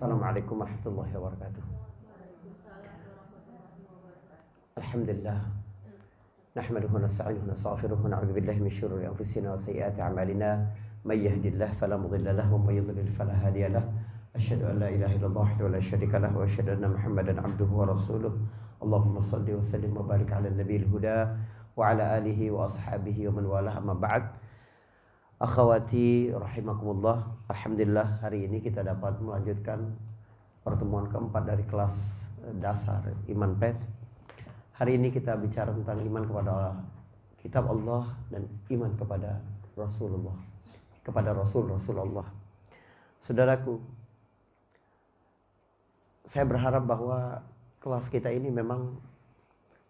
Assalamualaikum warahmatullahi wabarakatuh. Alhamdulillah. نحمده ونستعينه ونستغفره ونعوذ بالله من شرور أنفسنا وسيئات أعمالنا من يهد الله فلا مضل له ومن يضلل فلا هادي له أشهد أن لا إله إلا الله وحده لا شريك له وأشهد أن محمدا عبده ورسوله اللهم صل وسلم وبارك على النبي الهدى وعلى آله وأصحابه ومن والاه أما بعد Akhwati rahimakumullah Alhamdulillah hari ini kita dapat melanjutkan pertemuan keempat dari kelas dasar Iman PES Hari ini kita bicara tentang iman kepada kitab Allah dan iman kepada Rasulullah Kepada Rasul Rasulullah. Saudaraku Saya berharap bahwa kelas kita ini memang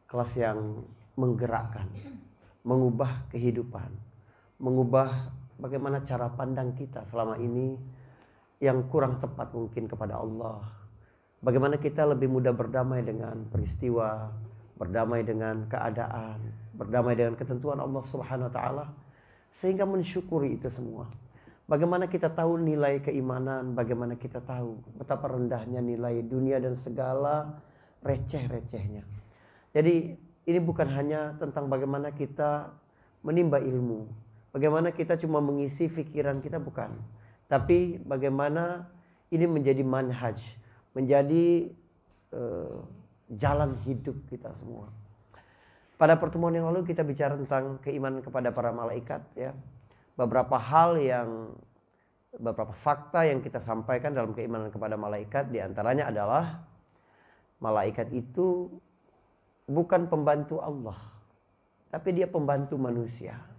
kelas yang menggerakkan Mengubah kehidupan Mengubah bagaimana cara pandang kita selama ini yang kurang tepat mungkin kepada Allah. Bagaimana kita lebih mudah berdamai dengan peristiwa, berdamai dengan keadaan, berdamai dengan ketentuan Allah Subhanahu wa taala sehingga mensyukuri itu semua. Bagaimana kita tahu nilai keimanan, bagaimana kita tahu betapa rendahnya nilai dunia dan segala receh-recehnya. Jadi ini bukan hanya tentang bagaimana kita menimba ilmu, Bagaimana kita cuma mengisi pikiran kita bukan. Tapi bagaimana ini menjadi manhaj, menjadi uh, jalan hidup kita semua. Pada pertemuan yang lalu kita bicara tentang keimanan kepada para malaikat ya. Beberapa hal yang beberapa fakta yang kita sampaikan dalam keimanan kepada malaikat di antaranya adalah malaikat itu bukan pembantu Allah, tapi dia pembantu manusia.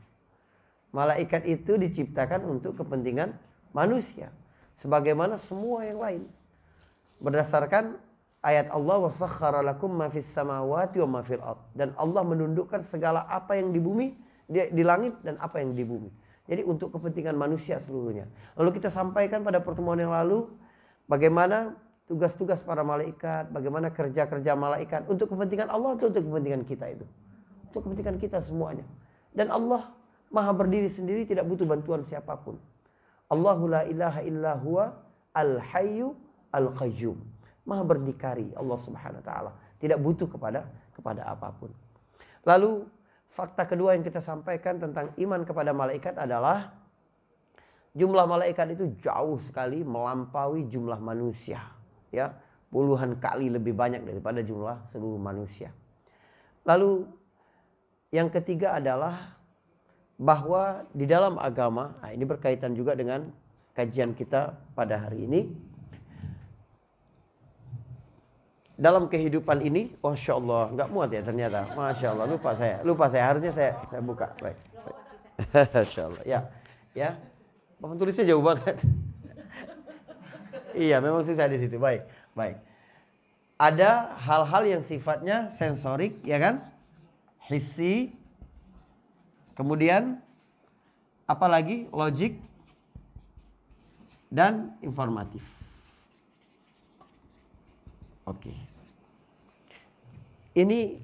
Malaikat itu diciptakan untuk kepentingan manusia. Sebagaimana semua yang lain. Berdasarkan ayat Allah. Dan Allah menundukkan segala apa yang di bumi, di, di langit dan apa yang di bumi. Jadi untuk kepentingan manusia seluruhnya. Lalu kita sampaikan pada pertemuan yang lalu bagaimana tugas-tugas para malaikat, bagaimana kerja-kerja malaikat untuk kepentingan Allah atau untuk kepentingan kita itu. Untuk kepentingan kita semuanya. Dan Allah maha berdiri sendiri tidak butuh bantuan siapa pun. Allahu la ilaha illa huwa al-hayyu al-qayyum. Maha berdikari Allah Subhanahu wa taala, tidak butuh kepada kepada apa pun. Lalu fakta kedua yang kita sampaikan tentang iman kepada malaikat adalah jumlah malaikat itu jauh sekali melampaui jumlah manusia, ya. Puluhan kali lebih banyak daripada jumlah seluruh manusia. Lalu yang ketiga adalah bahwa di dalam agama, nah ini berkaitan juga dengan kajian kita pada hari ini. Dalam kehidupan ini, masya Allah, nggak muat ya ternyata, masya Allah, lupa saya, lupa saya. Harusnya saya saya buka, baik, masya Allah, ya, ya, papan tulisnya jauh banget. iya, memang susah di situ, baik, baik. Ada hal-hal yang sifatnya sensorik, ya kan, hissi, Kemudian apalagi logik dan informatif. Oke. Ini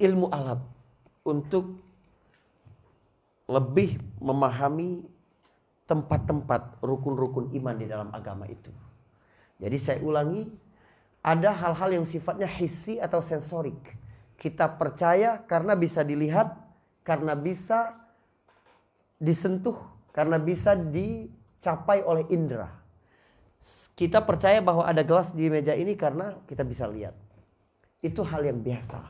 ilmu alat untuk lebih memahami tempat-tempat rukun-rukun iman di dalam agama itu. Jadi saya ulangi, ada hal-hal yang sifatnya hissi atau sensorik. Kita percaya karena bisa dilihat, karena bisa disentuh, karena bisa dicapai oleh indera. Kita percaya bahwa ada gelas di meja ini karena kita bisa lihat. Itu hal yang biasa.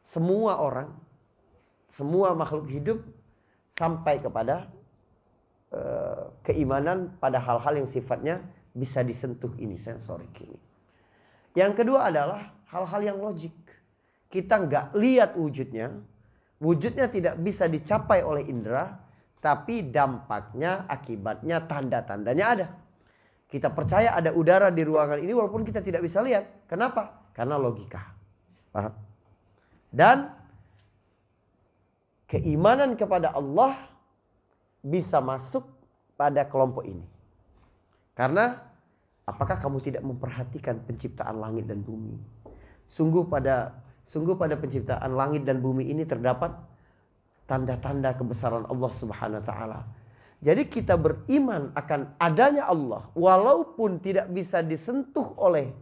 Semua orang, semua makhluk hidup sampai kepada uh, keimanan pada hal-hal yang sifatnya bisa disentuh ini, sensorik ini. Yang kedua adalah hal-hal yang logik. Kita nggak lihat wujudnya, Wujudnya tidak bisa dicapai oleh indera, tapi dampaknya, akibatnya, tanda-tandanya ada. Kita percaya ada udara di ruangan ini walaupun kita tidak bisa lihat. Kenapa? Karena logika. Paham? Dan keimanan kepada Allah bisa masuk pada kelompok ini. Karena apakah kamu tidak memperhatikan penciptaan langit dan bumi? Sungguh pada Sungguh pada penciptaan langit dan bumi ini terdapat tanda-tanda kebesaran Allah Subhanahu wa taala. Jadi kita beriman akan adanya Allah walaupun tidak bisa disentuh oleh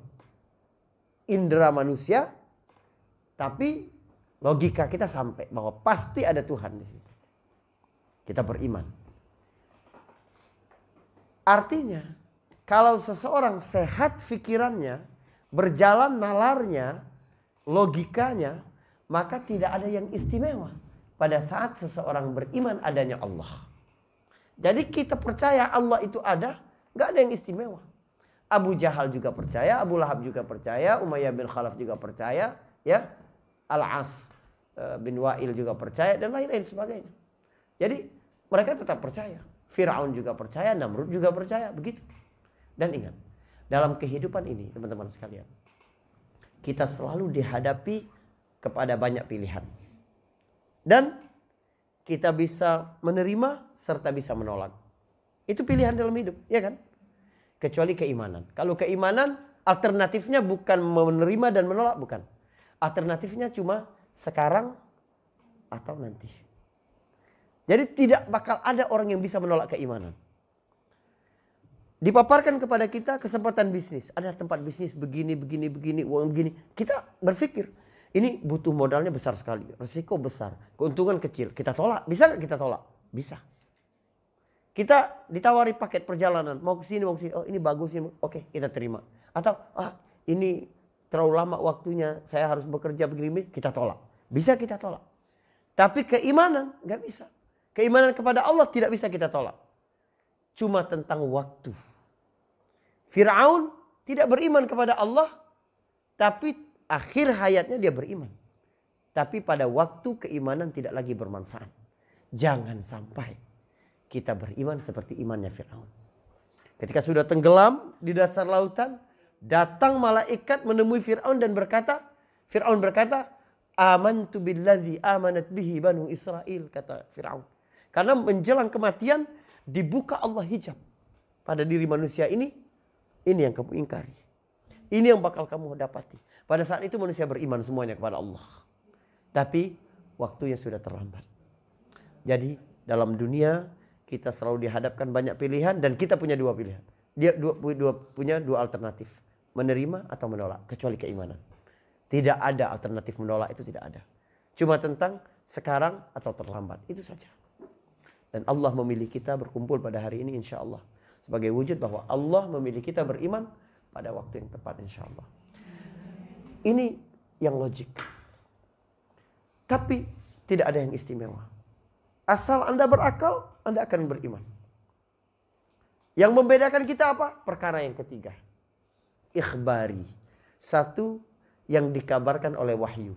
indera manusia tapi logika kita sampai bahwa pasti ada Tuhan di situ. Kita beriman. Artinya kalau seseorang sehat pikirannya, berjalan nalarnya, logikanya, maka tidak ada yang istimewa pada saat seseorang beriman adanya Allah. Jadi kita percaya Allah itu ada, nggak ada yang istimewa. Abu Jahal juga percaya, Abu Lahab juga percaya, Umayyah bin Khalaf juga percaya, ya, Al-As eh, bin Wa'il juga percaya dan lain-lain sebagainya. Jadi mereka tetap percaya. Firaun juga percaya, Namrud juga percaya, begitu. Dan ingat, dalam kehidupan ini, teman-teman sekalian, kita selalu dihadapi kepada banyak pilihan. Dan kita bisa menerima serta bisa menolak. Itu pilihan dalam hidup, ya kan? Kecuali keimanan. Kalau keimanan alternatifnya bukan menerima dan menolak, bukan. Alternatifnya cuma sekarang atau nanti. Jadi tidak bakal ada orang yang bisa menolak keimanan. Dipaparkan kepada kita kesempatan bisnis. Ada tempat bisnis begini, begini, begini, uang begini. Kita berpikir, ini butuh modalnya besar sekali, resiko besar, keuntungan kecil. Kita tolak, bisa nggak kita tolak? Bisa. Kita ditawari paket perjalanan, mau ke sini, mau ke sini. Oh ini bagus ini, oke kita terima. Atau ah ini terlalu lama waktunya, saya harus bekerja begini, kita tolak. Bisa kita tolak. Tapi keimanan nggak bisa. Keimanan kepada Allah tidak bisa kita tolak. Cuma tentang waktu. Fir'aun tidak beriman kepada Allah, tapi akhir hayatnya dia beriman. Tapi pada waktu keimanan tidak lagi bermanfaat. Jangan sampai kita beriman seperti imannya Fir'aun. Ketika sudah tenggelam di dasar lautan, datang malaikat menemui Fir'aun dan berkata, Fir'aun berkata, Amantu billadhi amanat bihi banu Israel, kata Fir'aun. Karena menjelang kematian, dibuka Allah hijab pada diri manusia ini, ini yang kamu ingkari. Ini yang bakal kamu dapati. Pada saat itu manusia beriman semuanya kepada Allah. Tapi waktunya sudah terlambat. Jadi dalam dunia kita selalu dihadapkan banyak pilihan dan kita punya dua pilihan. Dia dua, dua, punya dua alternatif. Menerima atau menolak. Kecuali keimanan. Tidak ada alternatif menolak itu tidak ada. Cuma tentang sekarang atau terlambat. Itu saja. Dan Allah memilih kita berkumpul pada hari ini insya Allah. Sebagai wujud bahwa Allah memilih kita beriman pada waktu yang tepat insya Allah. Ini yang logik. Tapi tidak ada yang istimewa. Asal Anda berakal, Anda akan beriman. Yang membedakan kita apa? Perkara yang ketiga. Ikhbari. Satu yang dikabarkan oleh wahyu.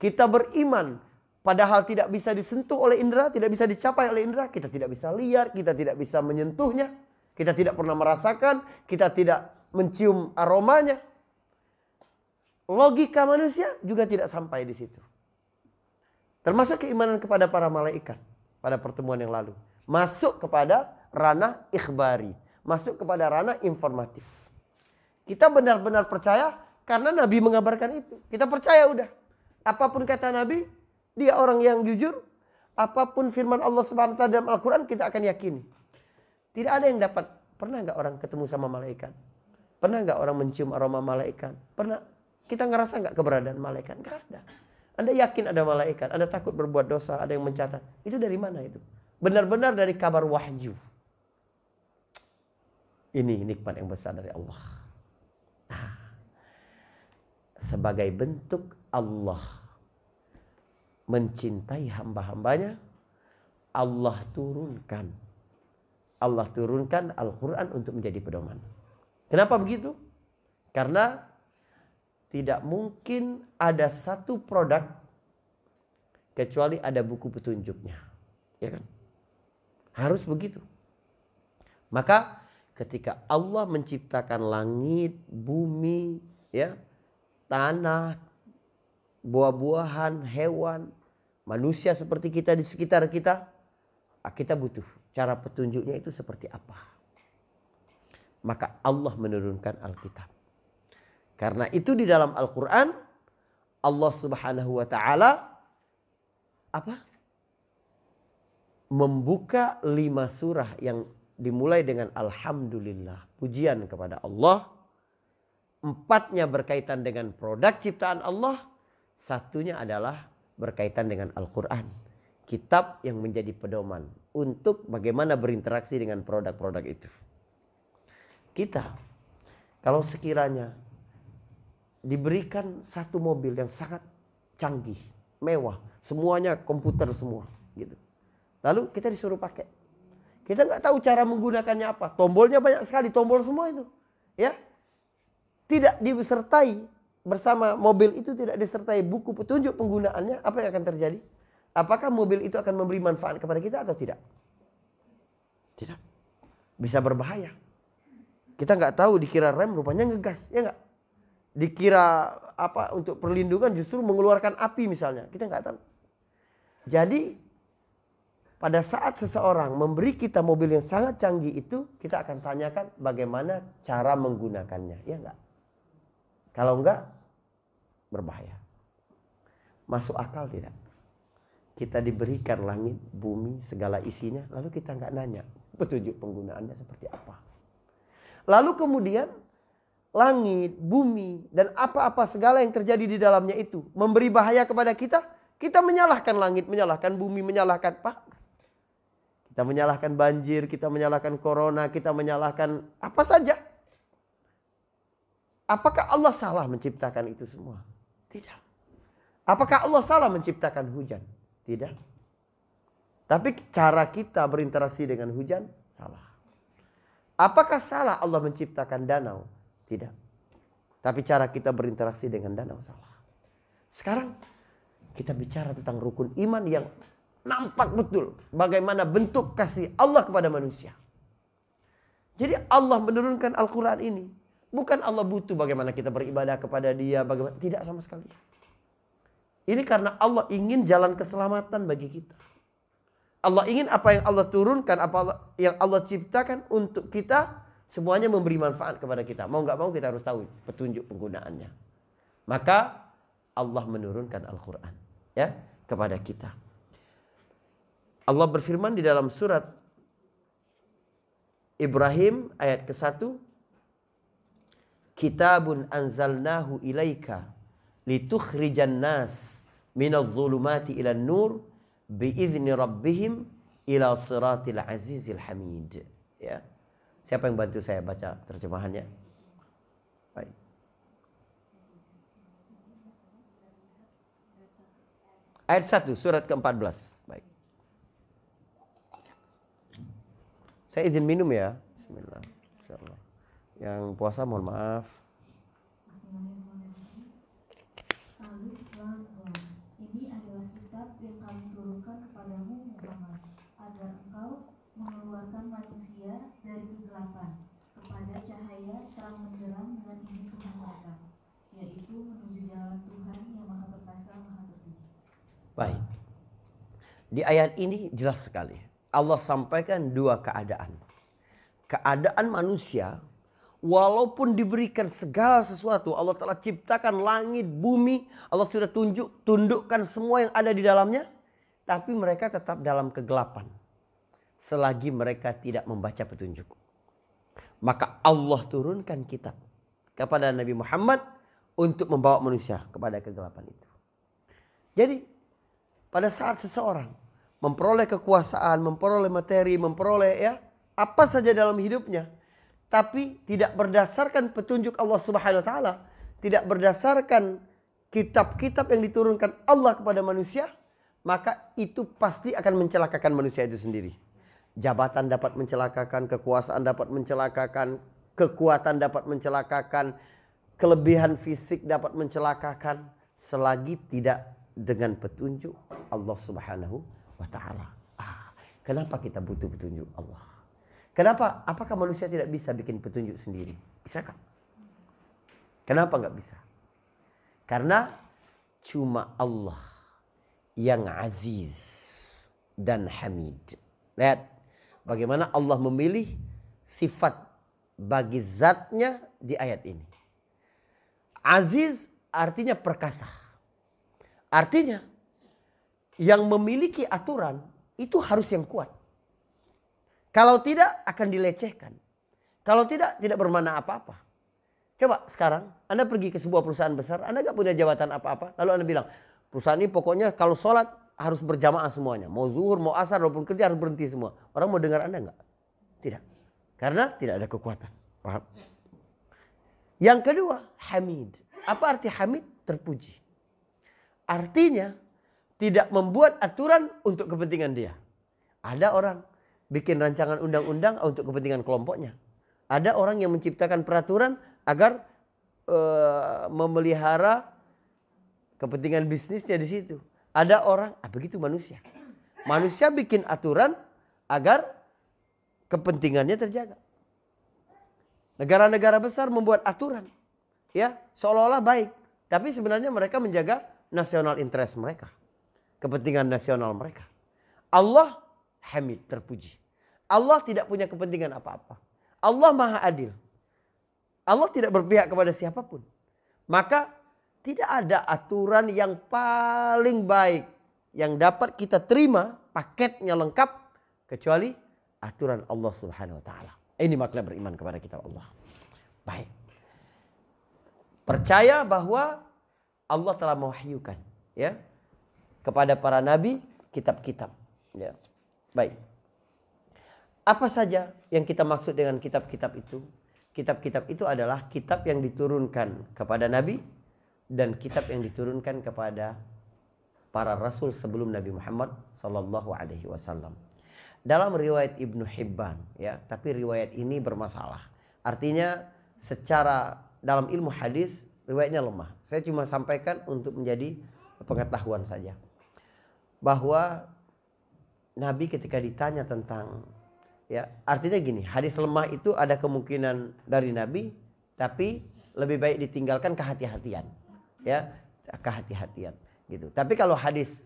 Kita beriman padahal tidak bisa disentuh oleh indera, tidak bisa dicapai oleh indera, kita tidak bisa lihat, kita tidak bisa menyentuhnya, kita tidak pernah merasakan, kita tidak mencium aromanya, logika manusia juga tidak sampai di situ. Termasuk keimanan kepada para malaikat pada pertemuan yang lalu. Masuk kepada ranah ikhbari. Masuk kepada ranah informatif. Kita benar-benar percaya karena Nabi mengabarkan itu. Kita percaya udah. Apa pun kata Nabi, dia orang yang jujur. Apa pun firman Allah Subhanahu dalam Al-Quran kita akan yakini. Tidak ada yang dapat. Pernah nggak orang ketemu sama malaikat? Pernah nggak orang mencium aroma malaikat? Pernah kita ngerasa nggak keberadaan malaikat? Nggak ada. Anda yakin ada malaikat, Anda takut berbuat dosa, ada yang mencatat. Itu dari mana itu? Benar-benar dari kabar wahyu. Ini nikmat yang besar dari Allah. Nah, sebagai bentuk Allah mencintai hamba-hambanya, Allah turunkan. Allah turunkan Al-Quran untuk menjadi pedoman. Kenapa begitu? Karena tidak mungkin ada satu produk kecuali ada buku petunjuknya. Ya kan? Harus begitu. Maka ketika Allah menciptakan langit, bumi, ya, tanah, buah-buahan, hewan, manusia seperti kita di sekitar kita, kita butuh cara petunjuknya itu seperti apa. Maka Allah menurunkan Alkitab. Karena itu di dalam Al-Quran Allah subhanahu wa ta'ala apa? membuka lima surah yang dimulai dengan Alhamdulillah. Pujian kepada Allah. Empatnya berkaitan dengan produk ciptaan Allah. Satunya adalah berkaitan dengan Al-Quran. Kitab yang menjadi pedoman untuk bagaimana berinteraksi dengan produk-produk itu. Kita, kalau sekiranya diberikan satu mobil yang sangat canggih, mewah, semuanya komputer semua, gitu. Lalu kita disuruh pakai. Kita nggak tahu cara menggunakannya apa. Tombolnya banyak sekali, tombol semua itu, ya. Tidak disertai bersama mobil itu tidak disertai buku petunjuk penggunaannya, apa yang akan terjadi? Apakah mobil itu akan memberi manfaat kepada kita atau tidak? Tidak. Bisa berbahaya. Kita nggak tahu dikira rem rupanya ngegas, ya nggak? dikira apa untuk perlindungan justru mengeluarkan api misalnya. Kita nggak tahu. Jadi pada saat seseorang memberi kita mobil yang sangat canggih itu, kita akan tanyakan bagaimana cara menggunakannya, ya enggak? Kalau enggak, berbahaya. Masuk akal tidak? Kita diberikan langit, bumi, segala isinya, lalu kita enggak nanya petunjuk penggunaannya seperti apa. Lalu kemudian langit, bumi, dan apa-apa segala yang terjadi di dalamnya itu memberi bahaya kepada kita, kita menyalahkan langit, menyalahkan bumi, menyalahkan Pak. Kita menyalahkan banjir, kita menyalahkan corona, kita menyalahkan apa saja. Apakah Allah salah menciptakan itu semua? Tidak. Apakah Allah salah menciptakan hujan? Tidak. Tapi cara kita berinteraksi dengan hujan salah. Apakah salah Allah menciptakan danau? Tidak. Tapi cara kita berinteraksi dengan danau salah. Sekarang kita bicara tentang rukun iman yang nampak betul bagaimana bentuk kasih Allah kepada manusia. Jadi Allah menurunkan Al-Quran ini. Bukan Allah butuh bagaimana kita beribadah kepada dia. Bagaimana, tidak sama sekali. Ini karena Allah ingin jalan keselamatan bagi kita. Allah ingin apa yang Allah turunkan, apa yang Allah ciptakan untuk kita Semuanya memberi manfaat kepada kita. Mau nggak mau kita harus tahu petunjuk penggunaannya. Maka Allah menurunkan Al-Quran ya kepada kita. Allah berfirman di dalam surat Ibrahim ayat ke-1 Kitabun anzalnahu ilaika litukhrijan nas minadh dhulumati ila nur biizni rabbihim ila siratil azizil hamid ya Siapa yang bantu saya baca terjemahannya? Baik. Ayat 1 surat ke-14. Baik. Saya izin minum ya. Bismillah. Yang puasa mohon maaf. Baik. Di ayat ini jelas sekali. Allah sampaikan dua keadaan. Keadaan manusia walaupun diberikan segala sesuatu, Allah telah ciptakan langit, bumi, Allah sudah tunjuk, tundukkan semua yang ada di dalamnya, tapi mereka tetap dalam kegelapan. Selagi mereka tidak membaca petunjuk. Maka Allah turunkan kitab kepada Nabi Muhammad untuk membawa manusia kepada kegelapan itu. Jadi pada saat seseorang memperoleh kekuasaan, memperoleh materi, memperoleh ya apa saja dalam hidupnya, tapi tidak berdasarkan petunjuk Allah Subhanahu wa taala, tidak berdasarkan kitab-kitab yang diturunkan Allah kepada manusia, maka itu pasti akan mencelakakan manusia itu sendiri. Jabatan dapat mencelakakan, kekuasaan dapat mencelakakan, kekuatan dapat mencelakakan, kelebihan fisik dapat mencelakakan selagi tidak dengan petunjuk Allah Subhanahu wa taala. Ah, kenapa kita butuh petunjuk Allah? Kenapa? Apakah manusia tidak bisa bikin petunjuk sendiri? Bisa kan? Kenapa nggak bisa? Karena cuma Allah yang aziz dan hamid. Lihat bagaimana Allah memilih sifat bagi zatnya di ayat ini. Aziz artinya perkasa. Artinya yang memiliki aturan itu harus yang kuat. Kalau tidak akan dilecehkan. Kalau tidak, tidak bermana apa-apa. Coba sekarang Anda pergi ke sebuah perusahaan besar, Anda gak punya jabatan apa-apa. Lalu Anda bilang, perusahaan ini pokoknya kalau sholat harus berjamaah semuanya. Mau zuhur, mau asar, walaupun kerja harus berhenti semua. Orang mau dengar Anda nggak? Tidak. Karena tidak ada kekuatan. Paham? Yang kedua, hamid. Apa arti hamid? Terpuji. Artinya tidak membuat aturan untuk kepentingan dia. Ada orang bikin rancangan undang-undang untuk kepentingan kelompoknya. Ada orang yang menciptakan peraturan agar uh, memelihara kepentingan bisnisnya di situ. Ada orang, ah begitu manusia. Manusia bikin aturan agar kepentingannya terjaga. Negara-negara besar membuat aturan, ya seolah-olah baik, tapi sebenarnya mereka menjaga nasional interest mereka, kepentingan nasional mereka. Allah Hamid terpuji. Allah tidak punya kepentingan apa-apa. Allah Maha Adil. Allah tidak berpihak kepada siapa pun. Maka tidak ada aturan yang paling baik yang dapat kita terima paketnya lengkap kecuali aturan Allah Subhanahu wa taala. Ini makna beriman kepada kitab Allah. Baik. Percaya bahwa Allah telah mewahyukan ya kepada para nabi kitab-kitab ya. Baik. Apa saja yang kita maksud dengan kitab-kitab itu? Kitab-kitab itu adalah kitab yang diturunkan kepada nabi dan kitab yang diturunkan kepada para rasul sebelum Nabi Muhammad sallallahu alaihi wasallam. Dalam riwayat Ibnu Hibban ya, tapi riwayat ini bermasalah. Artinya secara dalam ilmu hadis riwayatnya lemah. Saya cuma sampaikan untuk menjadi pengetahuan saja. Bahwa Nabi ketika ditanya tentang ya, artinya gini, hadis lemah itu ada kemungkinan dari Nabi tapi lebih baik ditinggalkan kehati-hatian ya kehati-hatian gitu. Tapi kalau hadis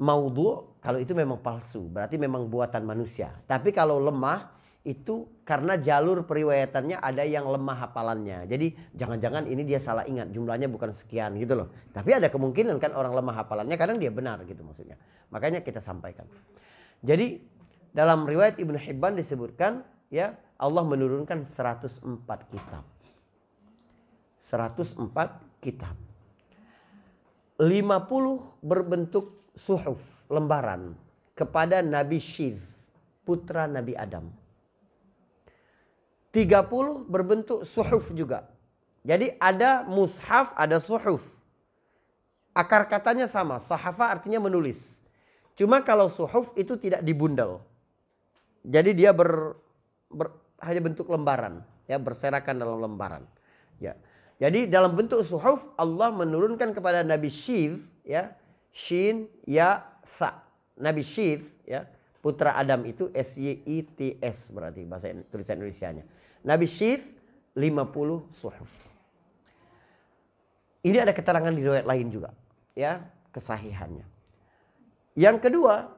maudhu kalau itu memang palsu, berarti memang buatan manusia. Tapi kalau lemah itu karena jalur periwayatannya ada yang lemah hafalannya. Jadi jangan-jangan ini dia salah ingat jumlahnya bukan sekian gitu loh. Tapi ada kemungkinan kan orang lemah hafalannya kadang dia benar gitu maksudnya. Makanya kita sampaikan. Jadi dalam riwayat Ibnu Hibban disebutkan ya Allah menurunkan 104 kitab. 104 kitab. 50 berbentuk suhuf, lembaran kepada Nabi Shiv, putra Nabi Adam. 30 berbentuk suhuf juga. Jadi ada mushaf, ada suhuf. Akar katanya sama, sahafa artinya menulis. Cuma kalau suhuf itu tidak dibundel. Jadi dia ber, ber hanya bentuk lembaran, ya berserakan dalam lembaran. Ya. Jadi dalam bentuk suhuf Allah menurunkan kepada Nabi Shiv ya Shin Ya Tha. Nabi Shiv ya putra Adam itu S Y I T S berarti bahasa tulisan Indonesia-nya. Nabi Shiv 50 suhuf. Ini ada keterangan di riwayat lain juga ya kesahihannya. Yang kedua,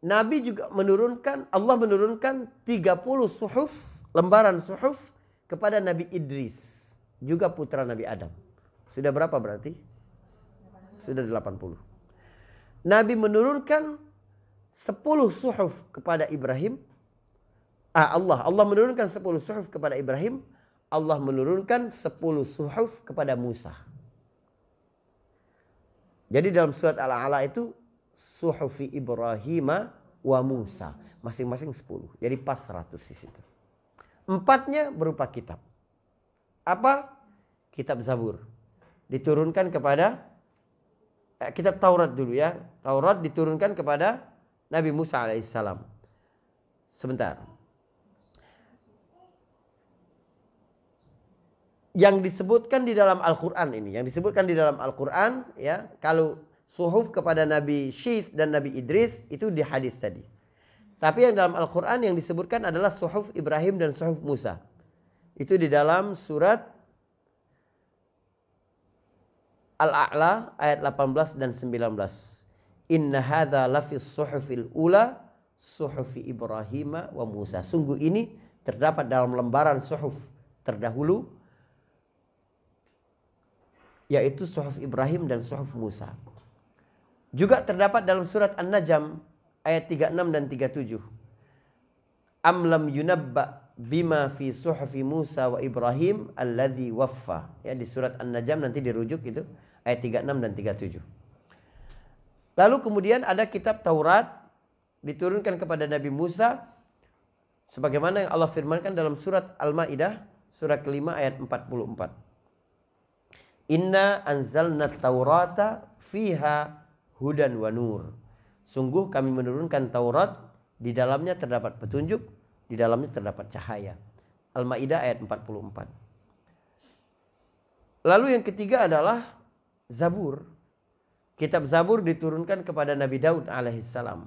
Nabi juga menurunkan Allah menurunkan 30 suhuf, lembaran suhuf kepada Nabi Idris juga putra Nabi Adam. Sudah berapa berarti? Sudah 80. Nabi menurunkan 10 suhuf kepada Ibrahim. Ah, Allah, Allah menurunkan 10 suhuf kepada Ibrahim. Allah menurunkan 10 suhuf kepada Musa. Jadi dalam surat Al-A'la itu suhufi Ibrahim wa Musa. Masing-masing 10. Jadi pas 100 di situ. Empatnya berupa kitab. Apa? Kitab Zabur. Diturunkan kepada eh, kitab Taurat dulu ya. Taurat diturunkan kepada Nabi Musa alaihissalam. Sebentar. Yang disebutkan di dalam Al-Quran ini. Yang disebutkan di dalam Al-Quran ya. Kalau suhuf kepada Nabi Syith dan Nabi Idris itu di hadis tadi. Tapi yang dalam Al-Quran yang disebutkan adalah suhuf Ibrahim dan suhuf Musa. Itu di dalam surat Al-A'la ayat 18 dan 19. Inna hadza lafis suhufil ula suhufi Ibrahim wa Musa. Sungguh ini terdapat dalam lembaran suhuf terdahulu yaitu suhuf Ibrahim dan suhuf Musa. Juga terdapat dalam surat An-Najm ayat 36 dan 37. Am lam yunabba bima fi suhfi Musa wa Ibrahim alladhi waffa. Ya di surat An-Najm nanti dirujuk itu ayat 36 dan 37. Lalu kemudian ada kitab Taurat diturunkan kepada Nabi Musa sebagaimana yang Allah firmankan dalam surat Al-Maidah surat kelima ayat 44. Inna anzalna Taurata fiha hudan wa nur. Sungguh kami menurunkan Taurat di dalamnya terdapat petunjuk, di dalamnya terdapat cahaya. Al-Maidah ayat 44. Lalu yang ketiga adalah Zabur. Kitab Zabur diturunkan kepada Nabi Daud alaihissalam.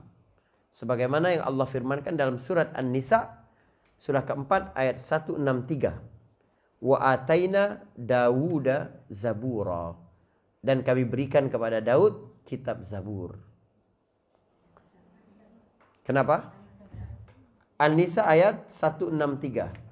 Sebagaimana yang Allah firmankan dalam surat An-Nisa surah keempat ayat 163. Wa ataina Dawuda Zabura. Dan kami berikan kepada Daud kitab Zabur. Kenapa? An-Nisa ayat 163.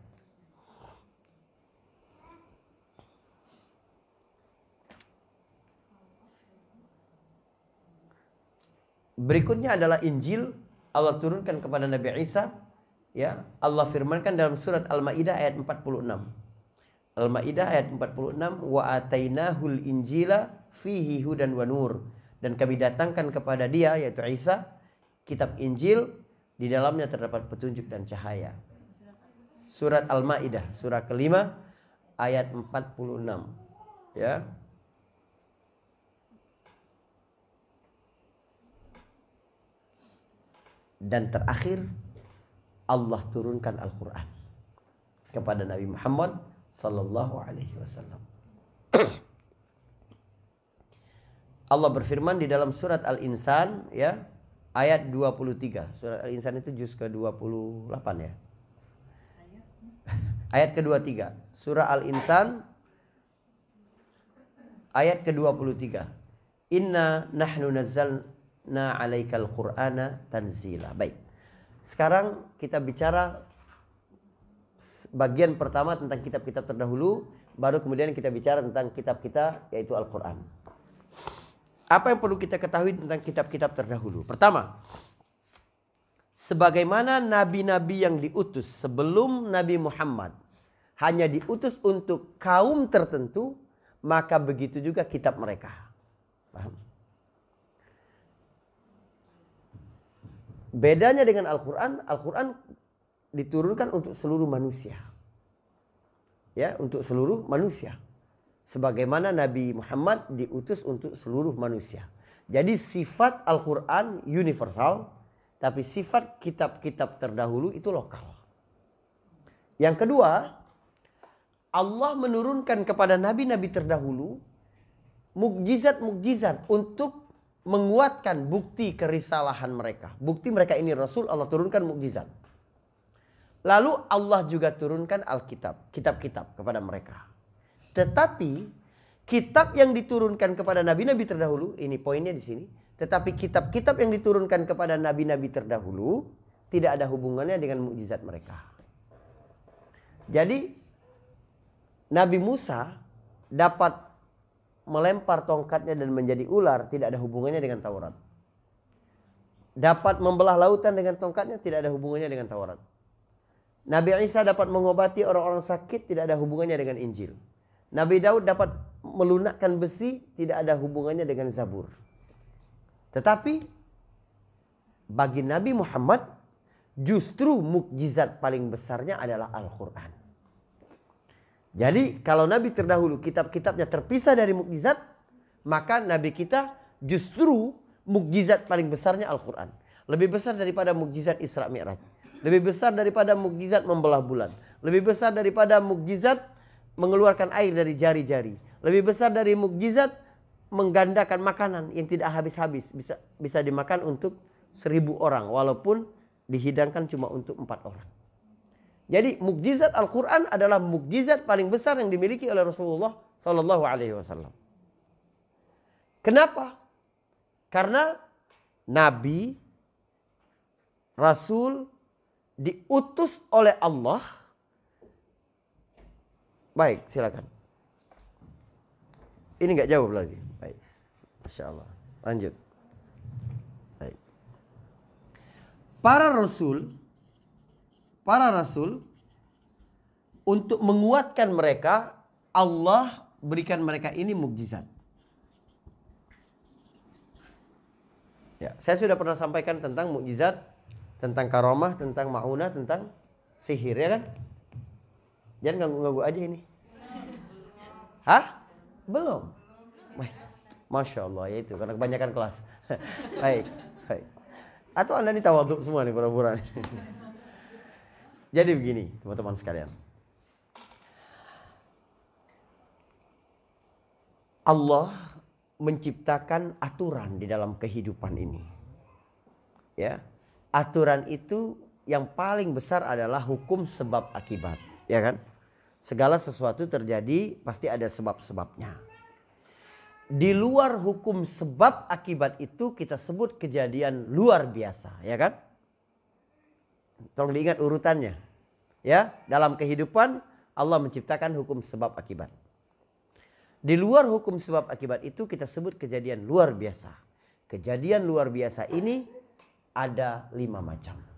Berikutnya adalah Injil. Allah turunkan kepada Nabi Isa ya. Allah firmankan dalam surat Al-Maidah ayat 46 Al-Maidah ayat 46 wa atainahul injila fihi hudan wa nur. Dan kami datangkan kepada dia yaitu Isa kitab Injil di dalamnya terdapat petunjuk dan cahaya. Surat Al-Maidah surah kelima ayat 46 ya. Dan terakhir Allah turunkan Al-Quran kepada Nabi Muhammad sallallahu alaihi wasallam. Allah berfirman di dalam surat Al-Insan ya ayat 23. Surat Al-Insan itu juz ke-28 ya. Ayat ke-23. Surah Al-Insan ayat ke-23. Inna nahnu nazzal na alaikal qur'ana tanzila. Baik. Sekarang kita bicara bagian pertama tentang kitab-kitab terdahulu, baru kemudian kita bicara tentang kitab kita yaitu Al-Qur'an. Apa yang perlu kita ketahui tentang kitab-kitab terdahulu? Pertama, sebagaimana nabi-nabi yang diutus sebelum Nabi Muhammad hanya diutus untuk kaum tertentu, maka begitu juga kitab mereka. Paham? Bedanya dengan Al-Quran, Al-Quran diturunkan untuk seluruh manusia. Ya, untuk seluruh manusia. Sebagaimana Nabi Muhammad diutus untuk seluruh manusia. Jadi sifat Al-Quran universal, tapi sifat kitab-kitab terdahulu itu lokal. Yang kedua, Allah menurunkan kepada nabi-nabi terdahulu mukjizat-mukjizat untuk menguatkan bukti kerisalahan mereka. Bukti mereka ini Rasul Allah turunkan mukjizat. Lalu Allah juga turunkan Alkitab, kitab-kitab kepada mereka. Tetapi kitab yang diturunkan kepada nabi-nabi terdahulu, ini poinnya di sini. Tetapi kitab-kitab yang diturunkan kepada nabi-nabi terdahulu tidak ada hubungannya dengan mukjizat mereka. Jadi Nabi Musa dapat melempar tongkatnya dan menjadi ular tidak ada hubungannya dengan Taurat. Dapat membelah lautan dengan tongkatnya tidak ada hubungannya dengan Taurat. Nabi Isa dapat mengobati orang-orang sakit tidak ada hubungannya dengan Injil. Nabi Daud dapat melunakkan besi tidak ada hubungannya dengan Zabur. Tetapi bagi Nabi Muhammad justru mukjizat paling besarnya adalah Al-Qur'an. Jadi kalau Nabi terdahulu kitab-kitabnya terpisah dari mukjizat, maka Nabi kita justru mukjizat paling besarnya Al-Quran. Lebih besar daripada mukjizat Isra Mi'raj. Lebih besar daripada mukjizat membelah bulan. Lebih besar daripada mukjizat mengeluarkan air dari jari-jari. Lebih besar dari mukjizat menggandakan makanan yang tidak habis-habis. Bisa, bisa dimakan untuk seribu orang. Walaupun dihidangkan cuma untuk empat orang. Jadi mukjizat Al-Quran adalah mukjizat paling besar yang dimiliki oleh Rasulullah Sallallahu Alaihi Wasallam. Kenapa? Karena Nabi, Rasul diutus oleh Allah. Baik, silakan. Ini nggak jawab lagi. Baik. masya Allah. Lanjut. Baik. Para rasul, para rasul, untuk menguatkan mereka, Allah berikan mereka ini mukjizat. Ya, saya sudah pernah sampaikan tentang mukjizat, tentang karomah, tentang mauna tentang sihir ya kan? Jangan ganggu-ganggu aja ini. Hah? Belum. Masya Allah ya itu karena kebanyakan kelas. baik, baik. Atau anda ini tawaduk semua nih pura-pura. Jadi begini teman-teman sekalian. Allah menciptakan aturan di dalam kehidupan ini. Ya. Aturan itu yang paling besar adalah hukum sebab akibat, ya kan? Segala sesuatu terjadi pasti ada sebab-sebabnya. Di luar hukum sebab akibat itu kita sebut kejadian luar biasa, ya kan? Tolong diingat urutannya. Ya, dalam kehidupan Allah menciptakan hukum sebab akibat. Di luar hukum sebab akibat itu kita sebut kejadian luar biasa. Kejadian luar biasa ini ada lima macam.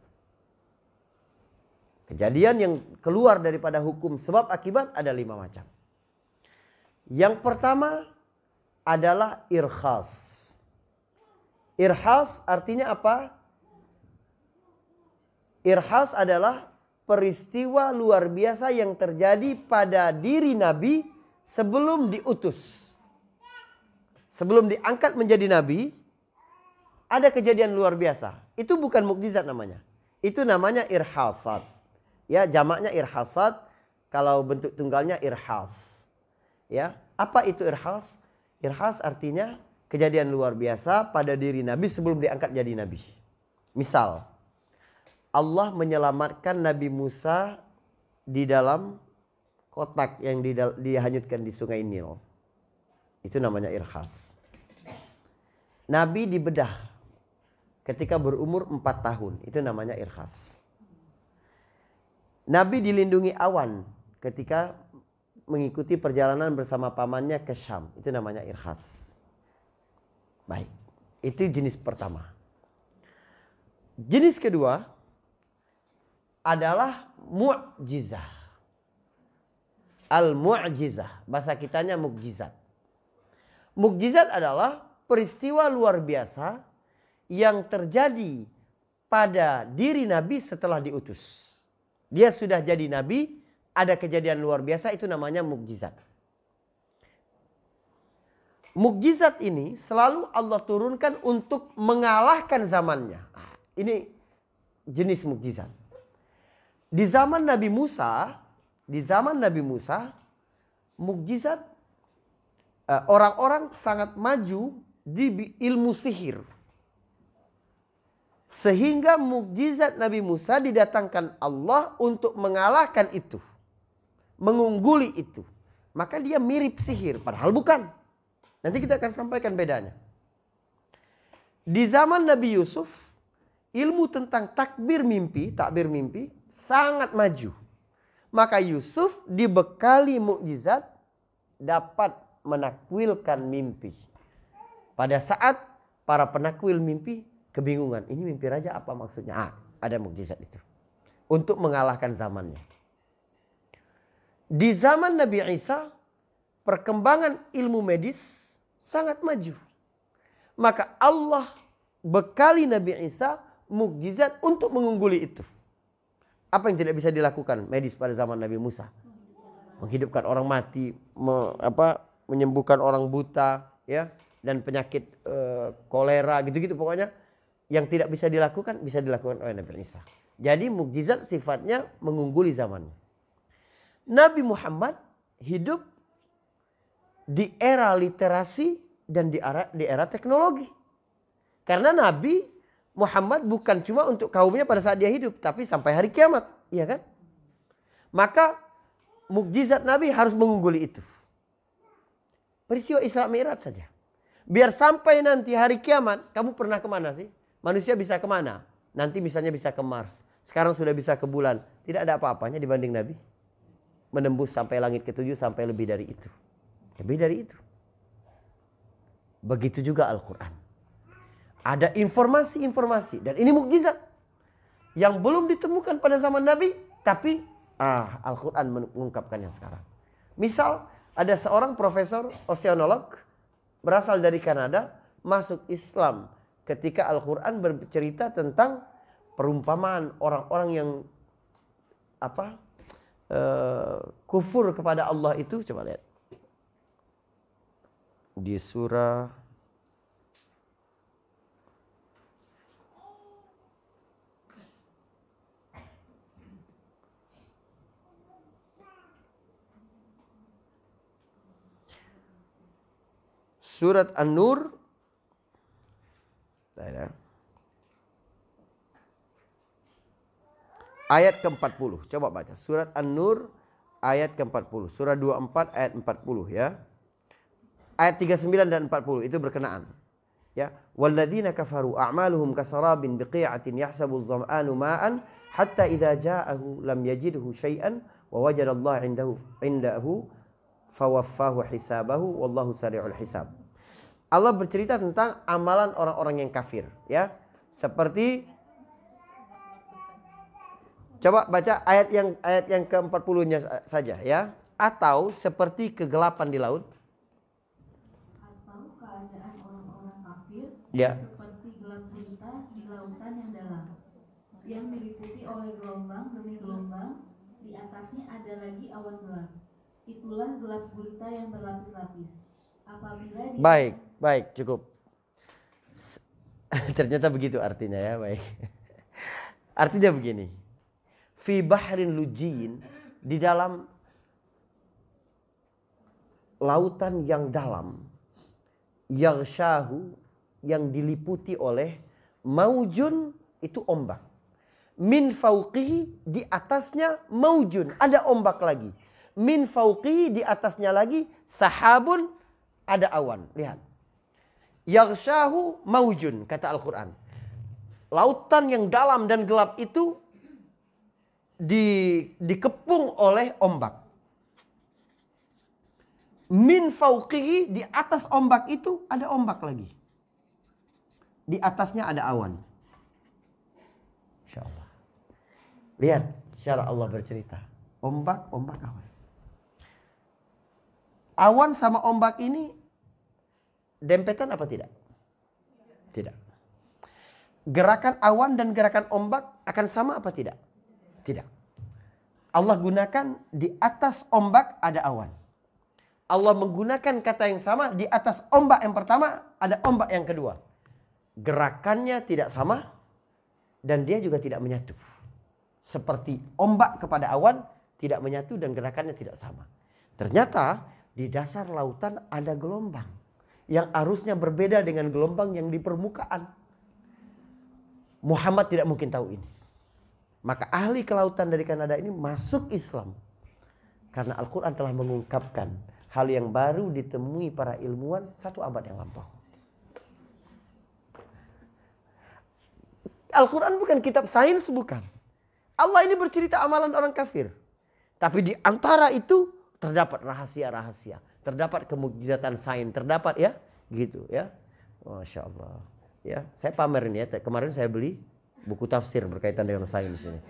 Kejadian yang keluar daripada hukum sebab akibat ada lima macam. Yang pertama adalah irkhas. Irhas artinya apa? Irhas adalah peristiwa luar biasa yang terjadi pada diri Nabi sebelum diutus. Sebelum diangkat menjadi Nabi, ada kejadian luar biasa. Itu bukan mukjizat namanya. Itu namanya irhasat. Ya, jamaknya irhasat. Kalau bentuk tunggalnya irhas. Ya, apa itu irhas? Irhas artinya kejadian luar biasa pada diri Nabi sebelum diangkat jadi Nabi. Misal, Allah menyelamatkan Nabi Musa di dalam kotak yang dihanyutkan di sungai Nil. Itu namanya irhas. Nabi dibedah ketika berumur 4 tahun. Itu namanya irhas. Nabi dilindungi awan ketika mengikuti perjalanan bersama pamannya ke Syam. Itu namanya irhas. Baik. Itu jenis pertama. Jenis kedua, adalah mu'jizah. Al-mu'jizah. Bahasa kitanya mukjizat. Mukjizat adalah peristiwa luar biasa yang terjadi pada diri Nabi setelah diutus. Dia sudah jadi Nabi, ada kejadian luar biasa itu namanya mukjizat. Mukjizat ini selalu Allah turunkan untuk mengalahkan zamannya. Ah, ini jenis mukjizat. Di zaman Nabi Musa, di zaman Nabi Musa, mukjizat eh, orang-orang sangat maju di ilmu sihir. Sehingga mukjizat Nabi Musa didatangkan Allah untuk mengalahkan itu. Mengungguli itu. Maka dia mirip sihir, padahal bukan. Nanti kita akan sampaikan bedanya. Di zaman Nabi Yusuf, ilmu tentang takbir mimpi, takbir mimpi sangat maju. Maka Yusuf dibekali mukjizat dapat menakwilkan mimpi. Pada saat para penakwil mimpi kebingungan, ini mimpi raja apa maksudnya? Ah, ada mukjizat itu. Untuk mengalahkan zamannya. Di zaman Nabi Isa, perkembangan ilmu medis sangat maju. Maka Allah bekali Nabi Isa mukjizat untuk mengungguli itu. Apa yang tidak bisa dilakukan medis pada zaman Nabi Musa? Menghidupkan orang mati, me, apa, menyembuhkan orang buta, ya, dan penyakit e, kolera gitu-gitu pokoknya yang tidak bisa dilakukan bisa dilakukan oleh Nabi Isa. Jadi mukjizat sifatnya mengungguli zamannya. Nabi Muhammad hidup di era literasi dan di era, di era teknologi. Karena Nabi Muhammad bukan cuma untuk kaumnya pada saat dia hidup, tapi sampai hari kiamat, iya kan? Maka mukjizat Nabi harus mengungguli itu. Peristiwa Isra Mi'raj saja. Biar sampai nanti hari kiamat, kamu pernah ke mana sih? Manusia bisa ke mana? Nanti misalnya bisa ke Mars. Sekarang sudah bisa ke bulan. Tidak ada apa-apanya dibanding Nabi. Menembus sampai langit ketujuh sampai lebih dari itu. Lebih dari itu. Begitu juga Al-Quran. Ada informasi-informasi dan ini mukjizat. yang belum ditemukan pada zaman Nabi, tapi ah Al-Quran mengungkapkan yang sekarang. Misal ada seorang profesor oceanolog berasal dari Kanada masuk Islam ketika Al-Quran bercerita tentang perumpamaan orang-orang yang apa uh, kufur kepada Allah itu coba lihat. Di surah Surat An-Nur Ayat ke-40. Coba baca. Surat An-Nur ayat ke-40. Surah 24 ayat 40 ya. Ayat 39 dan 40 itu berkenaan. Ya, walladzina kafaru a'maluhum kasarabin biqi'atin yahsabu adh-dhama'anu ma'an hatta idza ja'ahu lam yajidhu syai'an wa wajada Allah 'indahu 'indahu fawaffahu hisabahu wallahu sari'ul hisab. Allah bercerita tentang amalan orang-orang yang kafir, ya. Seperti Coba baca ayat yang ayat yang ke-40-nya saja ya. Atau seperti kegelapan di laut. Atau keadaan orang-orang kafir ya. seperti gelap gulita di lautan yang dalam. Yang diliputi oleh gelombang demi gelombang, di atasnya ada lagi awan gelap. Itulah gelap gulita yang berlapis-lapis. Apabila dia Baik, baik, cukup. Ternyata begitu artinya ya, baik. Artinya begini. Fi bahrin lujin di dalam lautan yang dalam yaghshahu yang diliputi oleh maujun itu ombak. Min fauqihi di atasnya maujun, ada ombak lagi. Min fauqihi di atasnya lagi sahabun ada awan. Lihat. Yaghshahu maujun kata Al-Qur'an. Lautan yang dalam dan gelap itu di, dikepung oleh ombak. Min fauqihi di atas ombak itu ada ombak lagi. Di atasnya ada awan. Insya Allah. Lihat cara Allah bercerita. Ombak, ombak awan. Awan sama ombak ini dempetan apa tidak? Tidak. Gerakan awan dan gerakan ombak akan sama apa tidak? Tidak. Allah gunakan di atas ombak ada awan. Allah menggunakan kata yang sama di atas ombak yang pertama ada ombak yang kedua. Gerakannya tidak sama dan dia juga tidak menyatu. Seperti ombak kepada awan tidak menyatu dan gerakannya tidak sama. Ternyata di dasar lautan ada gelombang yang arusnya berbeda dengan gelombang yang di permukaan. Muhammad tidak mungkin tahu ini. Maka ahli kelautan dari Kanada ini masuk Islam. Karena Al-Quran telah mengungkapkan hal yang baru ditemui para ilmuwan satu abad yang lampau. Al-Quran bukan kitab sains bukan. Allah ini bercerita amalan orang kafir. Tapi di antara itu terdapat rahasia-rahasia. Terdapat kemujizatan sains. Terdapat ya gitu ya. Masya Allah. Ya, saya pamer ini ya. Kemarin saya beli buku tafsir berkaitan dengan sains ini.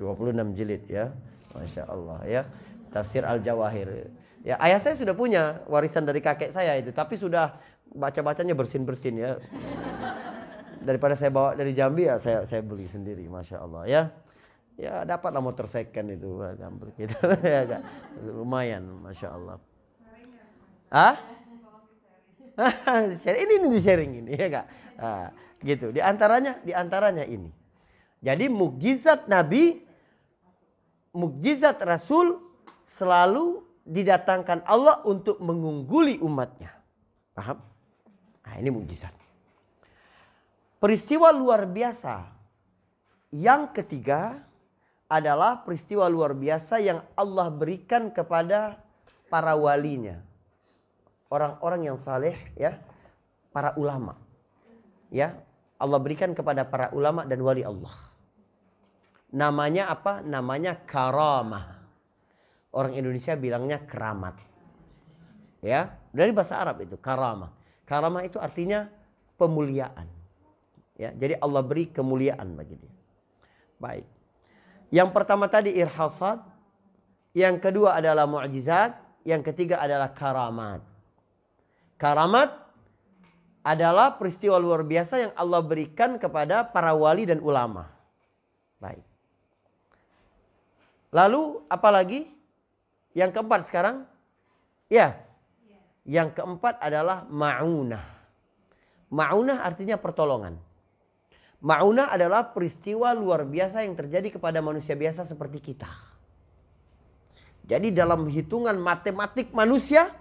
26 jilid ya. Masya Allah ya. Tafsir Al-Jawahir. Ya, ayah saya sudah punya warisan dari kakek saya itu, tapi sudah baca-bacanya bersin-bersin ya. Daripada saya bawa dari Jambi ya saya saya beli sendiri, masya Allah ya. Ya dapatlah motor second itu, gitu. ya, lumayan, masya Allah. Ah? ini ini di sharing ini ya kak. Nah, gitu. Di antaranya, di antaranya ini. Jadi mukjizat Nabi, mukjizat Rasul selalu didatangkan Allah untuk mengungguli umatnya. Paham? Nah, ini mukjizat. Peristiwa luar biasa yang ketiga adalah peristiwa luar biasa yang Allah berikan kepada para walinya. Orang-orang yang saleh ya, para ulama. Ya, Allah berikan kepada para ulama dan wali Allah. Namanya apa? Namanya karamah. Orang Indonesia bilangnya keramat. Ya, dari bahasa Arab itu karamah. Karamah itu artinya pemuliaan. Ya, jadi Allah beri kemuliaan bagi dia. Baik. Yang pertama tadi irhasat, yang kedua adalah mu'jizat, yang ketiga adalah karamat. Karamat adalah peristiwa luar biasa yang Allah berikan kepada para wali dan ulama. Baik. Lalu apalagi? Yang keempat sekarang? Ya. Yang keempat adalah ma'unah. Ma'unah artinya pertolongan. Ma'unah adalah peristiwa luar biasa yang terjadi kepada manusia biasa seperti kita. Jadi dalam hitungan matematik manusia,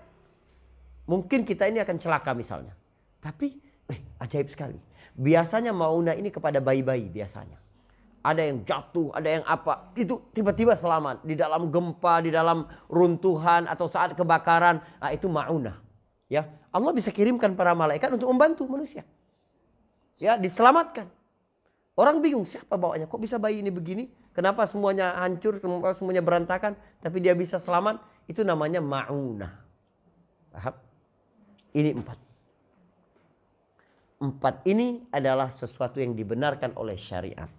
mungkin kita ini akan celaka misalnya. Tapi eh, ajaib sekali. Biasanya ma'unah ini kepada bayi-bayi biasanya ada yang jatuh, ada yang apa. Itu tiba-tiba selamat di dalam gempa, di dalam runtuhan atau saat kebakaran. Nah, itu maunah. Ya, Allah bisa kirimkan para malaikat untuk membantu manusia. Ya, diselamatkan. Orang bingung siapa bawanya? Kok bisa bayi ini begini? Kenapa semuanya hancur, semuanya berantakan, tapi dia bisa selamat? Itu namanya maunah. Paham? Ini empat. Empat ini adalah sesuatu yang dibenarkan oleh syariat.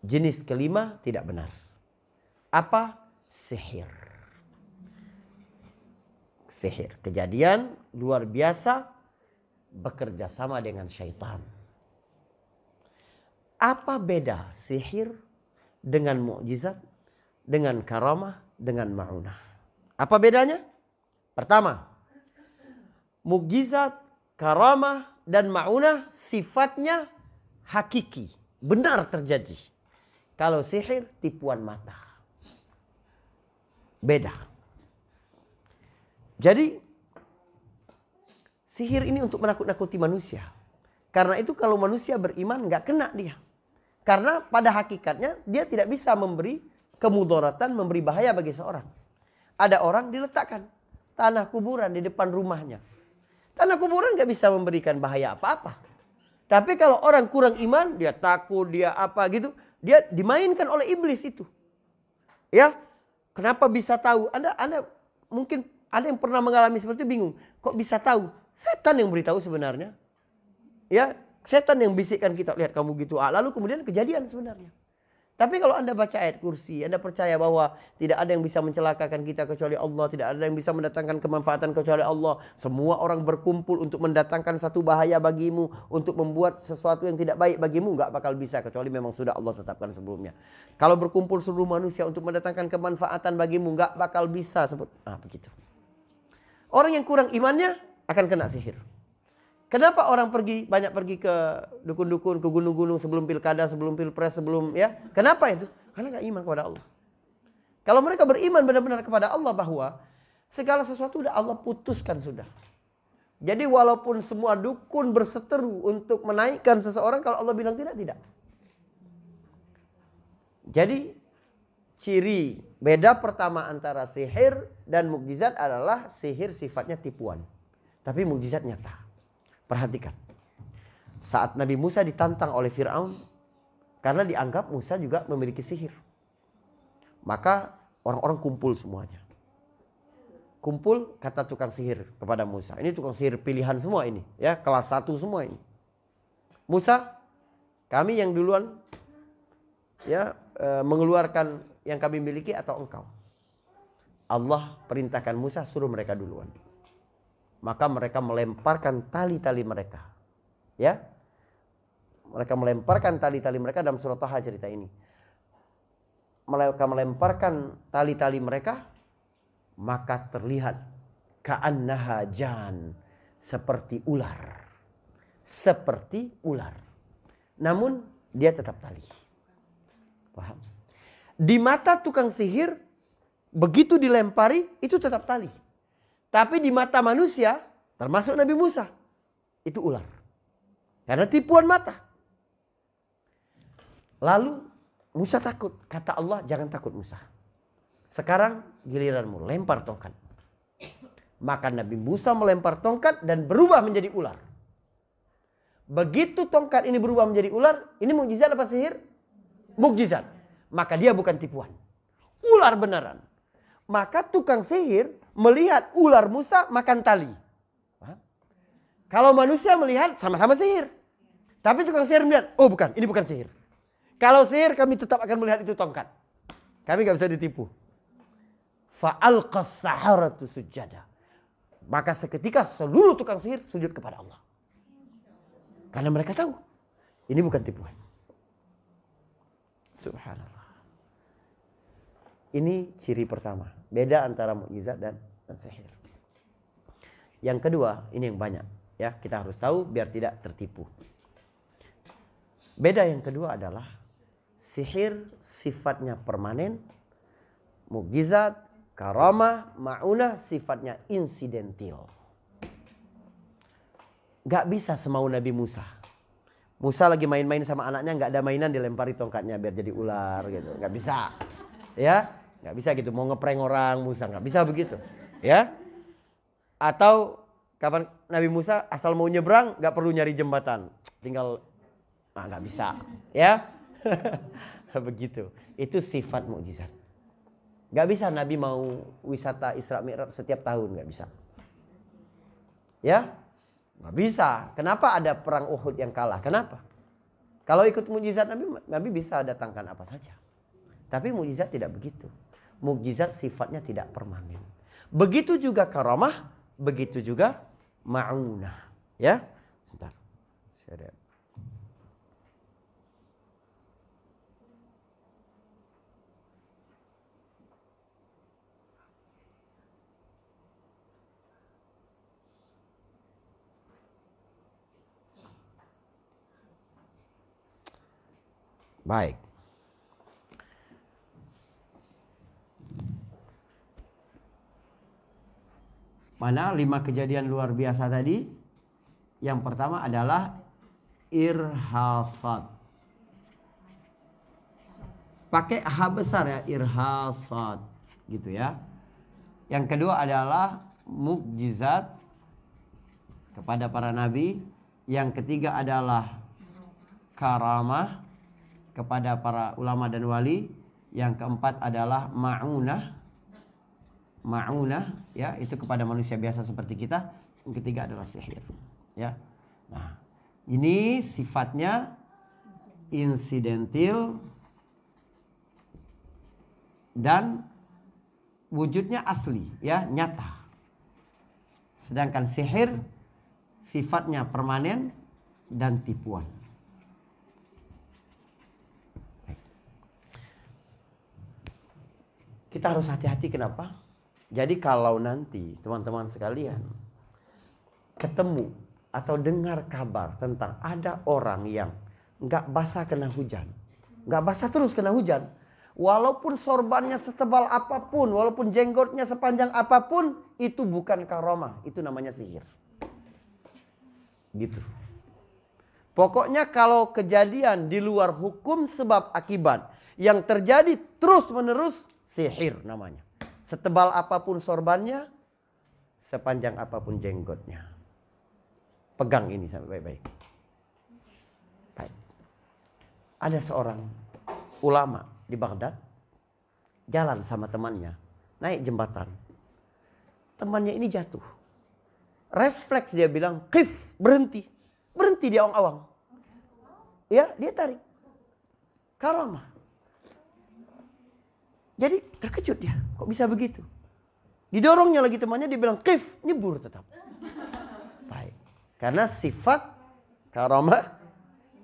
Jenis kelima tidak benar. Apa? Sihir. Sihir. Kejadian luar biasa bekerja sama dengan syaitan. Apa beda sihir dengan mukjizat, dengan karamah, dengan ma'unah? Apa bedanya? Pertama, mukjizat, karamah, dan ma'unah sifatnya hakiki, benar terjadi. Kalau sihir tipuan mata. Beda. Jadi sihir ini untuk menakut-nakuti manusia. Karena itu kalau manusia beriman nggak kena dia. Karena pada hakikatnya dia tidak bisa memberi kemudoratan, memberi bahaya bagi seorang. Ada orang diletakkan tanah kuburan di depan rumahnya. Tanah kuburan nggak bisa memberikan bahaya apa-apa. Tapi kalau orang kurang iman, dia takut, dia apa gitu, dia dimainkan oleh iblis itu. Ya, kenapa bisa tahu? Anda, Anda mungkin ada yang pernah mengalami seperti itu bingung. Kok bisa tahu? Setan yang beritahu sebenarnya. Ya, setan yang bisikkan kita lihat kamu gitu. Ah, lalu kemudian kejadian sebenarnya. Tapi kalau Anda baca ayat kursi, Anda percaya bahwa tidak ada yang bisa mencelakakan kita kecuali Allah, tidak ada yang bisa mendatangkan kemanfaatan kecuali Allah. Semua orang berkumpul untuk mendatangkan satu bahaya bagimu, untuk membuat sesuatu yang tidak baik bagimu, nggak bakal bisa kecuali memang sudah Allah tetapkan sebelumnya. Kalau berkumpul seluruh manusia untuk mendatangkan kemanfaatan bagimu, nggak bakal bisa. Ah, begitu. Orang yang kurang imannya akan kena sihir. Kenapa orang pergi banyak pergi ke dukun-dukun, ke gunung-gunung sebelum pilkada, sebelum pilpres, sebelum ya? Kenapa itu? Karena nggak iman kepada Allah. Kalau mereka beriman benar-benar kepada Allah bahwa segala sesuatu sudah Allah putuskan sudah. Jadi walaupun semua dukun berseteru untuk menaikkan seseorang, kalau Allah bilang tidak, tidak. Jadi ciri beda pertama antara sihir dan mukjizat adalah sihir sifatnya tipuan. Tapi mukjizat nyata. Perhatikan. Saat Nabi Musa ditantang oleh Fir'aun. Karena dianggap Musa juga memiliki sihir. Maka orang-orang kumpul semuanya. Kumpul kata tukang sihir kepada Musa. Ini tukang sihir pilihan semua ini. ya Kelas satu semua ini. Musa, kami yang duluan ya e, mengeluarkan yang kami miliki atau engkau. Allah perintahkan Musa suruh mereka duluan maka mereka melemparkan tali-tali mereka. Ya. Mereka melemparkan tali-tali mereka dalam surat Taha cerita ini. Mereka melemparkan tali-tali mereka maka terlihat ka'annaha jan seperti ular. Seperti ular. Namun dia tetap tali. Paham? Di mata tukang sihir begitu dilempari itu tetap tali. Tapi di mata manusia, termasuk Nabi Musa, itu ular. Karena tipuan mata. Lalu Musa takut. Kata Allah, jangan takut Musa. Sekarang giliranmu, lempar tongkat. Maka Nabi Musa melempar tongkat dan berubah menjadi ular. Begitu tongkat ini berubah menjadi ular, ini mukjizat apa sihir? Mukjizat. Maka dia bukan tipuan. Ular beneran. Maka tukang sihir melihat ular Musa makan tali. Kalau manusia melihat sama-sama sihir. Tapi tukang sihir melihat, oh bukan, ini bukan sihir. Kalau sihir kami tetap akan melihat itu tongkat. Kami nggak bisa ditipu. Saharatu sujada. Maka seketika seluruh tukang sihir sujud kepada Allah. Karena mereka tahu ini bukan tipuan. Subhanallah. Ini ciri pertama. Beda antara mukjizat dan, dan sihir. Yang kedua, ini yang banyak. Ya, kita harus tahu biar tidak tertipu. Beda yang kedua adalah sihir sifatnya permanen, mukjizat, karamah, maunah sifatnya insidentil. Gak bisa semau Nabi Musa. Musa lagi main-main sama anaknya nggak ada mainan dilempari tongkatnya biar jadi ular gitu. Nggak bisa. Ya, nggak bisa gitu. Mau ngeprank orang Musa nggak bisa begitu. Ya. Atau kapan Nabi Musa asal mau nyebrang nggak perlu nyari jembatan. Tinggal ah nggak bisa. Ya. begitu. Itu sifat mukjizat. Nggak bisa Nabi mau wisata Isra Mi'raj setiap tahun nggak bisa. Ya, Nggak bisa. Kenapa ada perang Uhud yang kalah? Kenapa? Kalau ikut mujizat Nabi, Nabi bisa datangkan apa saja. Tapi mujizat tidak begitu. Mujizat sifatnya tidak permanen. Begitu juga karamah, begitu juga ma'unah. Ya, sebentar. Saya Baik. Mana lima kejadian luar biasa tadi? Yang pertama adalah irhasat. Pakai H besar ya, irhasat. Gitu ya. Yang kedua adalah mukjizat kepada para nabi. Yang ketiga adalah karamah kepada para ulama dan wali. Yang keempat adalah ma'unah. Ma'unah ya, itu kepada manusia biasa seperti kita. Yang ketiga adalah sihir. Ya. Nah, ini sifatnya insidentil dan wujudnya asli ya, nyata. Sedangkan sihir sifatnya permanen dan tipuan. Kita harus hati-hati kenapa? Jadi kalau nanti teman-teman sekalian ketemu atau dengar kabar tentang ada orang yang nggak basah kena hujan, nggak basah terus kena hujan, walaupun sorbannya setebal apa pun, walaupun jenggotnya sepanjang apa pun, itu bukan karomah, itu namanya sihir. Gitu. Pokoknya kalau kejadian di luar hukum sebab akibat yang terjadi terus menerus Sihir namanya. Setebal apa pun sorbannya, sepanjang apa pun jenggotnya. Pegang ini sampai baik-baik. Baik. Ada seorang ulama di Baghdad jalan sama temannya, naik jembatan. Temannya ini jatuh. Refleks dia bilang, "Kif, berhenti." Berhenti dia awang-awang. Ya, dia tarik. Karamah. Jadi terkejut dia, kok bisa begitu? Didorongnya lagi temannya, dia bilang, kif, nyebur tetap. Baik. Karena sifat karomah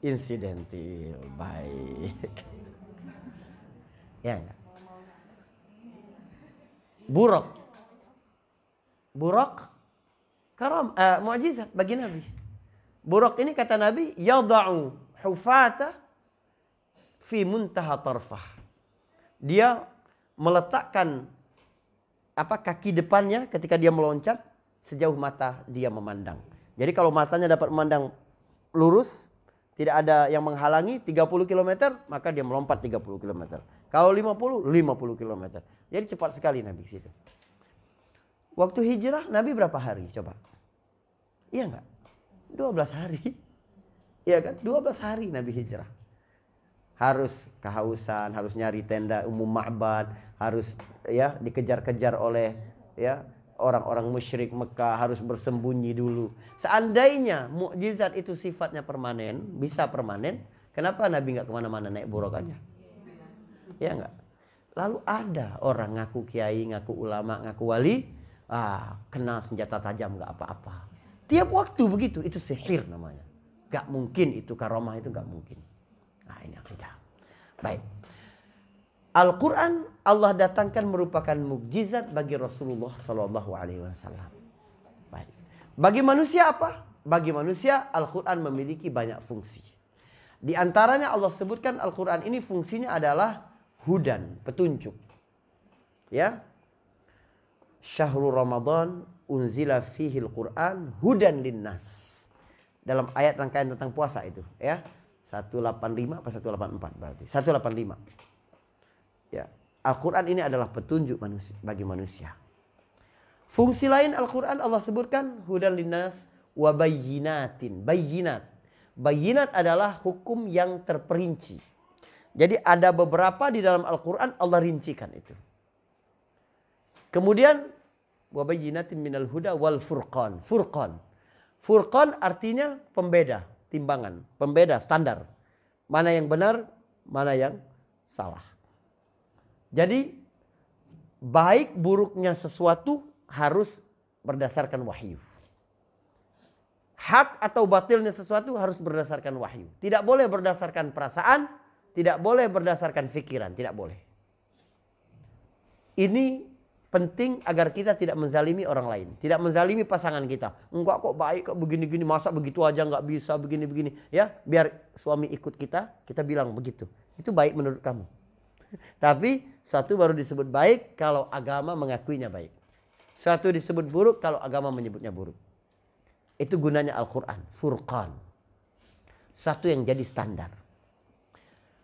insidentil. Baik. Ya enggak? Buruk. Buruk karam uh, mukjizat bagi Nabi. Buruk ini kata Nabi, yada'u hufata fi muntaha tarfah. Dia meletakkan apa kaki depannya ketika dia meloncat sejauh mata dia memandang. Jadi kalau matanya dapat memandang lurus, tidak ada yang menghalangi 30 km, maka dia melompat 30 km. Kalau 50, 50 km. Jadi cepat sekali Nabi situ. Waktu hijrah Nabi berapa hari coba? Iya enggak? 12 hari. Iya kan? 12 hari Nabi hijrah harus kehausan, harus nyari tenda umum ma'bad, harus ya dikejar-kejar oleh ya orang-orang musyrik Mekah harus bersembunyi dulu. Seandainya mukjizat itu sifatnya permanen, bisa permanen, Kenapa Nabi nggak ke mana-mana naik buruk aja? Ya nggak. Lalu ada orang ngaku kiai, ngaku ulama, ngaku wali, ah kena senjata tajam nggak apa-apa. Tiap waktu begitu, itu sihir namanya. Gak mungkin itu karomah itu gak mungkin. Nah ini akidah. Baik. Al-Quran Allah datangkan merupakan mukjizat bagi Rasulullah Sallallahu Alaihi Wasallam. Bagi manusia apa? Bagi manusia Al-Quran memiliki banyak fungsi. Di antaranya Allah sebutkan Al-Quran ini fungsinya adalah hudan, petunjuk. Ya. Syahrul Ramadan unzila fihi Al-Quran hudan linnas. Dalam ayat rangkaian tentang puasa itu, ya. 185 apa 184 berarti? 185. Al-Quran ini adalah petunjuk manusia, bagi manusia. Fungsi lain Al-Quran Allah sebutkan hudan linnas wa bayyinatin. Bayyinat. Bayyinat adalah hukum yang terperinci. Jadi ada beberapa di dalam Al-Quran Allah rincikan itu. Kemudian wa bayyinatin minal huda wal furqan. Furqan. Furqan artinya pembeda, timbangan, pembeda standar. Mana yang benar, mana yang salah. Jadi baik buruknya sesuatu harus berdasarkan wahyu. Hak atau batilnya sesuatu harus berdasarkan wahyu. Tidak boleh berdasarkan perasaan, tidak boleh berdasarkan pikiran, tidak boleh. Ini penting agar kita tidak menzalimi orang lain, tidak menzalimi pasangan kita. Enggak kok baik kok begini-gini, masa begitu aja nggak bisa begini-begini. Ya, biar suami ikut kita, kita bilang begitu. Itu baik menurut kamu. Tapi satu baru disebut baik kalau agama mengakuinya baik. Suatu disebut buruk kalau agama menyebutnya buruk. Itu gunanya Al-Quran. Furqan. Satu yang jadi standar.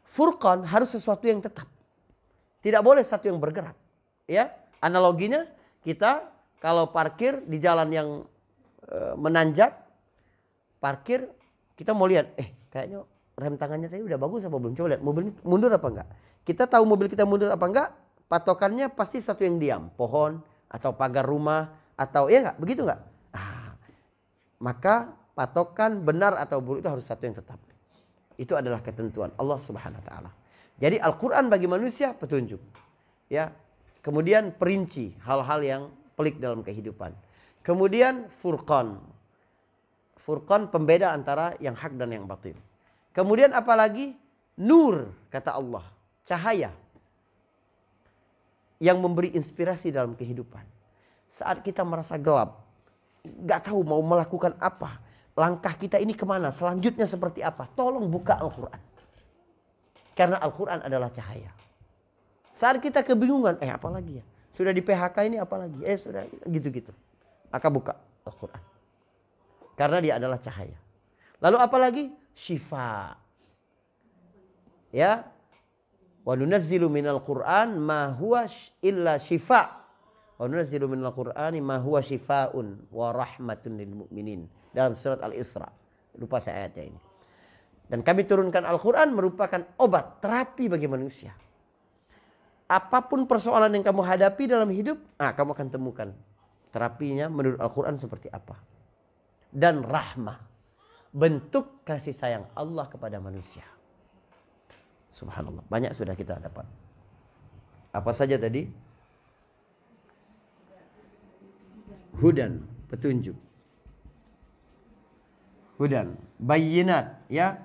Furqan harus sesuatu yang tetap. Tidak boleh satu yang bergerak. Ya, Analoginya kita kalau parkir di jalan yang e, menanjak. Parkir kita mau lihat. Eh kayaknya rem tangannya tadi udah bagus apa belum? Coba lihat mobil ini mundur apa enggak. Kita tahu mobil kita mundur apa enggak. Patokannya pasti satu yang diam. Pohon atau pagar rumah. Atau ya enggak begitu enggak? Maka patokan benar atau buruk itu harus satu yang tetap. Itu adalah ketentuan Allah Subhanahu wa taala. Jadi Al-Qur'an bagi manusia petunjuk. Ya. Kemudian perinci hal-hal yang pelik dalam kehidupan. Kemudian furqan. Furqan pembeda antara yang hak dan yang batil. Kemudian apalagi nur kata Allah, cahaya yang memberi inspirasi dalam kehidupan. Saat kita merasa gelap, nggak tahu mau melakukan apa. Langkah kita ini ke mana? Selanjutnya seperti apa? Tolong buka Al-Quran. Karena Al-Quran adalah cahaya. Saat kita kebingungan, eh apa lagi ya? Sudah di PHK ini apa lagi? Eh sudah gitu-gitu. Maka buka Al-Quran. Karena dia adalah cahaya. Lalu apa lagi? Syifa. Ya. Wa nunazzilu minal Qur'an ma huwa illa syifa' Wa nunazzilu minal Qur'ani ma huwa shifaa'un wa rahmatun lil mu'minin. Dalam surat Al-Isra. Lupa saya ayatnya ini. Dan kami turunkan Al-Quran merupakan obat, terapi bagi manusia. Apa pun persoalan yang kamu hadapi dalam hidup, ah, kamu akan temukan terapinya menurut Al-Quran seperti apa. Dan rahmah. Bentuk kasih sayang Allah kepada manusia. Subhanallah. Banyak sudah kita dapat. Apa saja tadi? hudan, petunjuk. Hudan, bayinat, ya.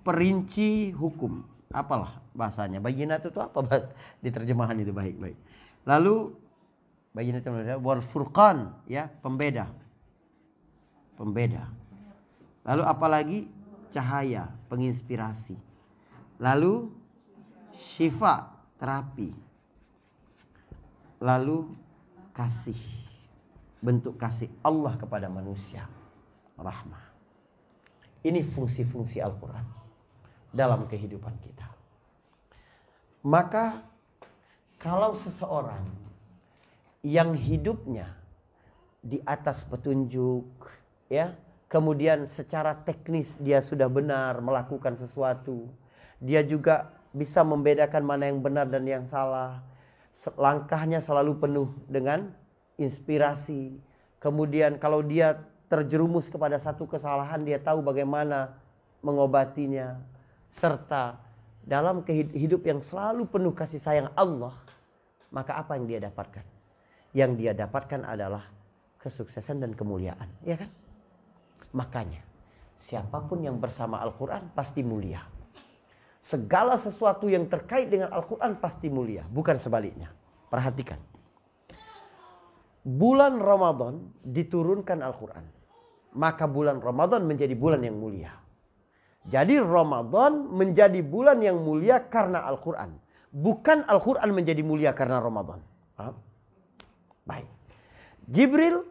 Perinci hukum. Apalah bahasanya? Bayinat itu apa bahas di terjemahan itu baik-baik. Lalu bayinat itu wal furqan, ya, pembeda. Pembeda. Lalu apalagi cahaya, penginspirasi. Lalu syifa, terapi. Lalu kasih bentuk kasih Allah kepada manusia. Rahmah. Ini fungsi-fungsi Al-Quran dalam kehidupan kita. Maka kalau seseorang yang hidupnya di atas petunjuk, ya, kemudian secara teknis dia sudah benar melakukan sesuatu, dia juga bisa membedakan mana yang benar dan yang salah. Langkahnya selalu penuh dengan inspirasi. Kemudian kalau dia terjerumus kepada satu kesalahan dia tahu bagaimana mengobatinya, serta dalam hidup yang selalu penuh kasih sayang Allah, maka apa yang dia dapatkan? Yang dia dapatkan adalah kesuksesan dan kemuliaan, ya kan? Makanya, siapa pun yang bersama Al-Quran pasti mulia. Segala sesuatu yang terkait dengan Al-Quran pasti mulia, bukan sebaliknya. Perhatikan. Bulan Ramadan diturunkan Al-Quran. Maka bulan Ramadan menjadi bulan yang mulia. Jadi Ramadan menjadi bulan yang mulia karena Al-Quran. Bukan Al-Quran menjadi mulia karena Ramadan. Baik. Jibril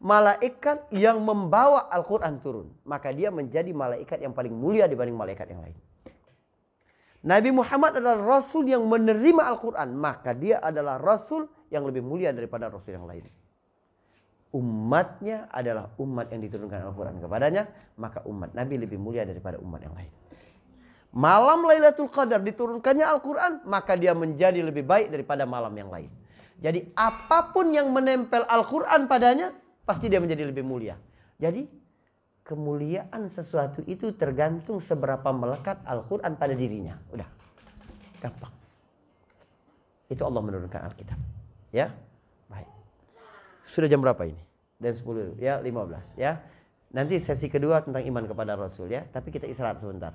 malaikat yang membawa Al-Quran turun. Maka dia menjadi malaikat yang paling mulia dibanding malaikat yang lain. Nabi Muhammad adalah Rasul yang menerima Al-Quran. Maka dia adalah Rasul yang lebih mulia daripada Rasul yang lain. Umatnya adalah umat yang diturunkan Al-Quran kepadanya. Maka umat Nabi lebih mulia daripada umat yang lain. Malam Lailatul Qadar diturunkannya Al-Quran. Maka dia menjadi lebih baik daripada malam yang lain. Jadi apa pun yang menempel Al-Quran padanya. Pasti dia menjadi lebih mulia. Jadi kemuliaan sesuatu itu tergantung seberapa melekat Al-Quran pada dirinya. Udah, gampang. Itu Allah menurunkan Alkitab. Ya, baik. Sudah jam berapa ini? Dan 10, ya 15 ya. Nanti sesi kedua tentang iman kepada Rasul ya. Tapi kita istirahat sebentar.